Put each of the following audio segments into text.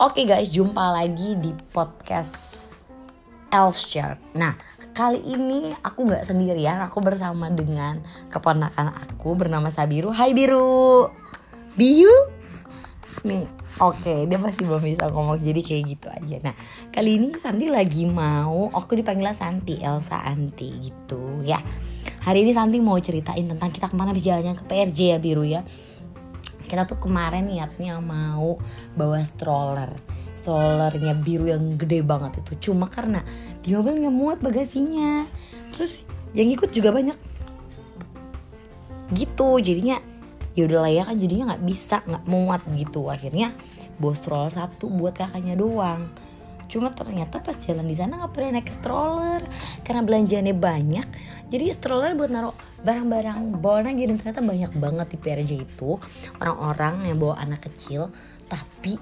Oke guys, jumpa lagi di podcast Elshare. Nah, kali ini aku nggak sendirian, aku bersama dengan keponakan aku bernama Sabiru. Hai Biru, Biu. Nih, oke, dia masih belum bisa ngomong, jadi kayak gitu aja. Nah, kali ini Santi lagi mau, aku dipanggil Santi, Elsa Anti gitu ya. Hari ini Santi mau ceritain tentang kita ke mana berjalannya ke PRJ ya Biru ya kita tuh kemarin niatnya mau bawa stroller. Strollernya biru yang gede banget itu. Cuma karena di mobil nggak muat bagasinya. Terus yang ikut juga banyak. Gitu jadinya ya udah lah ya kan jadinya nggak bisa nggak muat gitu. Akhirnya bawa stroller satu buat kakaknya doang cuma ternyata pas jalan di sana nggak pernah naik stroller karena belanjaannya banyak. Jadi stroller buat naruh barang-barang bawaan aja dan ternyata banyak banget di PRJ itu. Orang-orang yang bawa anak kecil tapi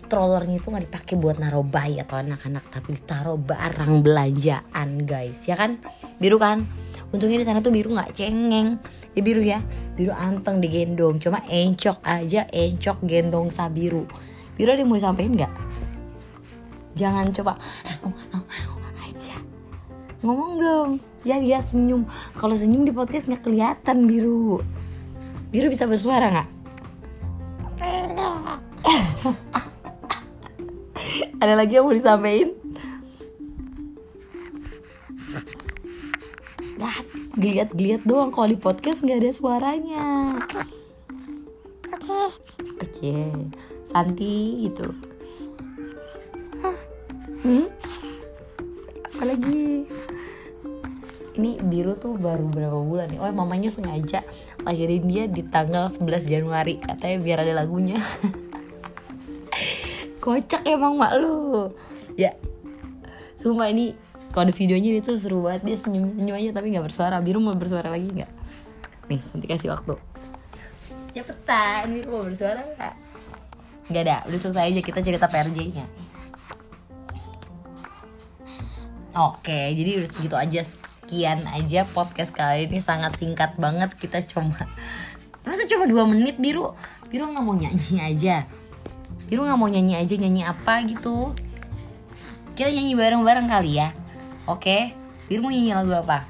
strollernya itu nggak dipakai buat naruh bayi atau anak-anak tapi ditaruh barang belanjaan guys. Ya kan? Biru kan? Untungnya di sana tuh biru nggak cengeng. Ya biru ya. Biru anteng digendong. Cuma encok aja encok gendong sabiru. Biru ada yang mau disampaikan nggak jangan coba aja ngomong dong ya dia senyum kalau senyum di podcast nggak kelihatan biru biru bisa bersuara nggak ada lagi yang mau disampaikan Nah, geliat-geliat doang kalau di podcast nggak ada suaranya. Oke. Oke. Santi gitu. Hmm? Apalagi ini biru tuh baru berapa bulan nih? Oh mamanya sengaja lahirin dia di tanggal 11 Januari katanya biar ada lagunya. Kocak emang mak lu. Ya. Sumpah ini kalau ada videonya itu seru banget dia senyum-senyum aja tapi nggak bersuara. Biru mau bersuara lagi nggak? Nih, nanti kasih waktu. Cepetan, Biru mau bersuara nggak? Gak ada, udah selesai aja kita cerita PRJ-nya. Oke, jadi segitu aja. Sekian aja podcast kali ini. Sangat singkat banget. Kita cuma masa cuma dua menit biru? Biru nggak mau nyanyi aja. Biru nggak mau nyanyi aja. Nyanyi apa gitu? Kita nyanyi bareng-bareng kali ya. Oke biru mau nyanyi lagu apa?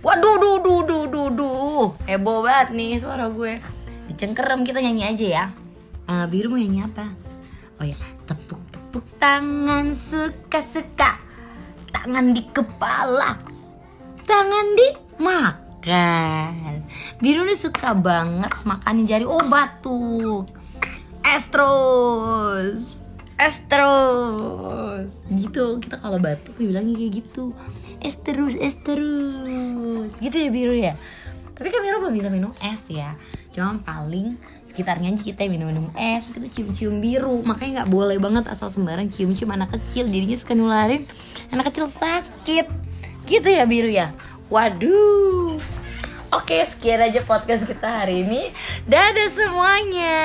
Waduh duh duh duh duh duh. Heboh banget nih suara gue. Dicengkerem kita nyanyi aja ya. Uh, biru mau nyanyi apa? Oh ya tepuk tepuk tangan suka-suka. Tangan di kepala. Tangan di makan. Biru ini suka banget makan jari. Oh batuk. Estros. Estros. Gitu. Kita kalau batuk dibilangnya kayak gitu. Esterus esterus gitu ya biru ya? Tapi kan biru belum bisa minum es ya. Cuma paling sekitarnya aja kita minum-minum es kita cium-cium biru. Makanya nggak boleh banget asal sembarang cium-cium anak kecil. Jadinya suka nularin anak kecil sakit. Gitu ya biru ya? Waduh. Oke sekian aja podcast kita hari ini. Dadah semuanya.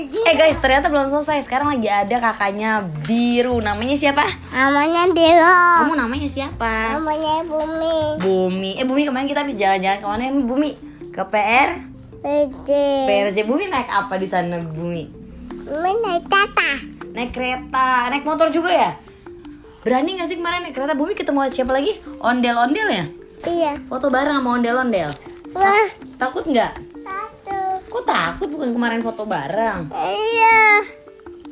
Eh guys ternyata belum selesai. Sekarang lagi ada kakaknya biru. Namanya siapa? Namanya Delo. kamu namanya siapa? Namanya Bumi. Bumi. Eh Bumi kemarin kita habis jalan-jalan ke mana Bumi? Ke PR Pede. PRJ Bumi naik apa di sana Bumi Bumi naik tata. naik kereta naik motor juga ya berani gak sih kemarin naik kereta bumi ketemu siapa lagi ondel ondel ya Iya. foto bareng sama ondel ondel Wah. takut nggak Satu. kok takut bukan kemarin foto bareng Iya.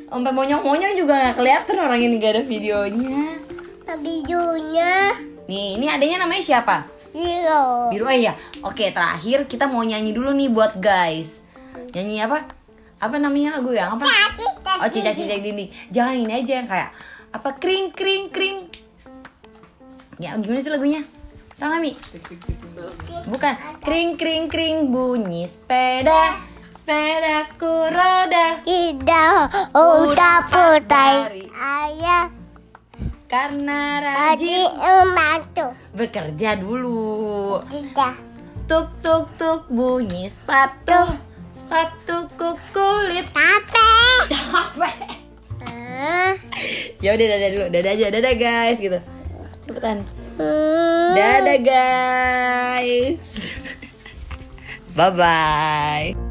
sampai monyong monyong juga nggak kelihatan orang ini gak ada videonya Bijunya. nih ini adanya namanya siapa Biru eh ya oke terakhir kita mau nyanyi dulu nih buat guys. Nyanyi apa? Apa namanya lagu yang apa? Oh cicak cicak dinding. Jangan ini aja yang kayak apa? Kring kring kring. Ya gimana sih lagunya? Tahu nggak mi? Bukan. Kring kring kring bunyi sepeda. Sepedaku roda. Tidak udah putai. Ayah karena rajin membantu. bekerja dulu. Tidak. tuk tuk tuk bunyi sepatu. Sepatuku kulit. Capek. capek. Ah. ya udah dadah dulu. Dadah aja. Dadah guys gitu. Cepetan. Hmm. dadah guys. Bye bye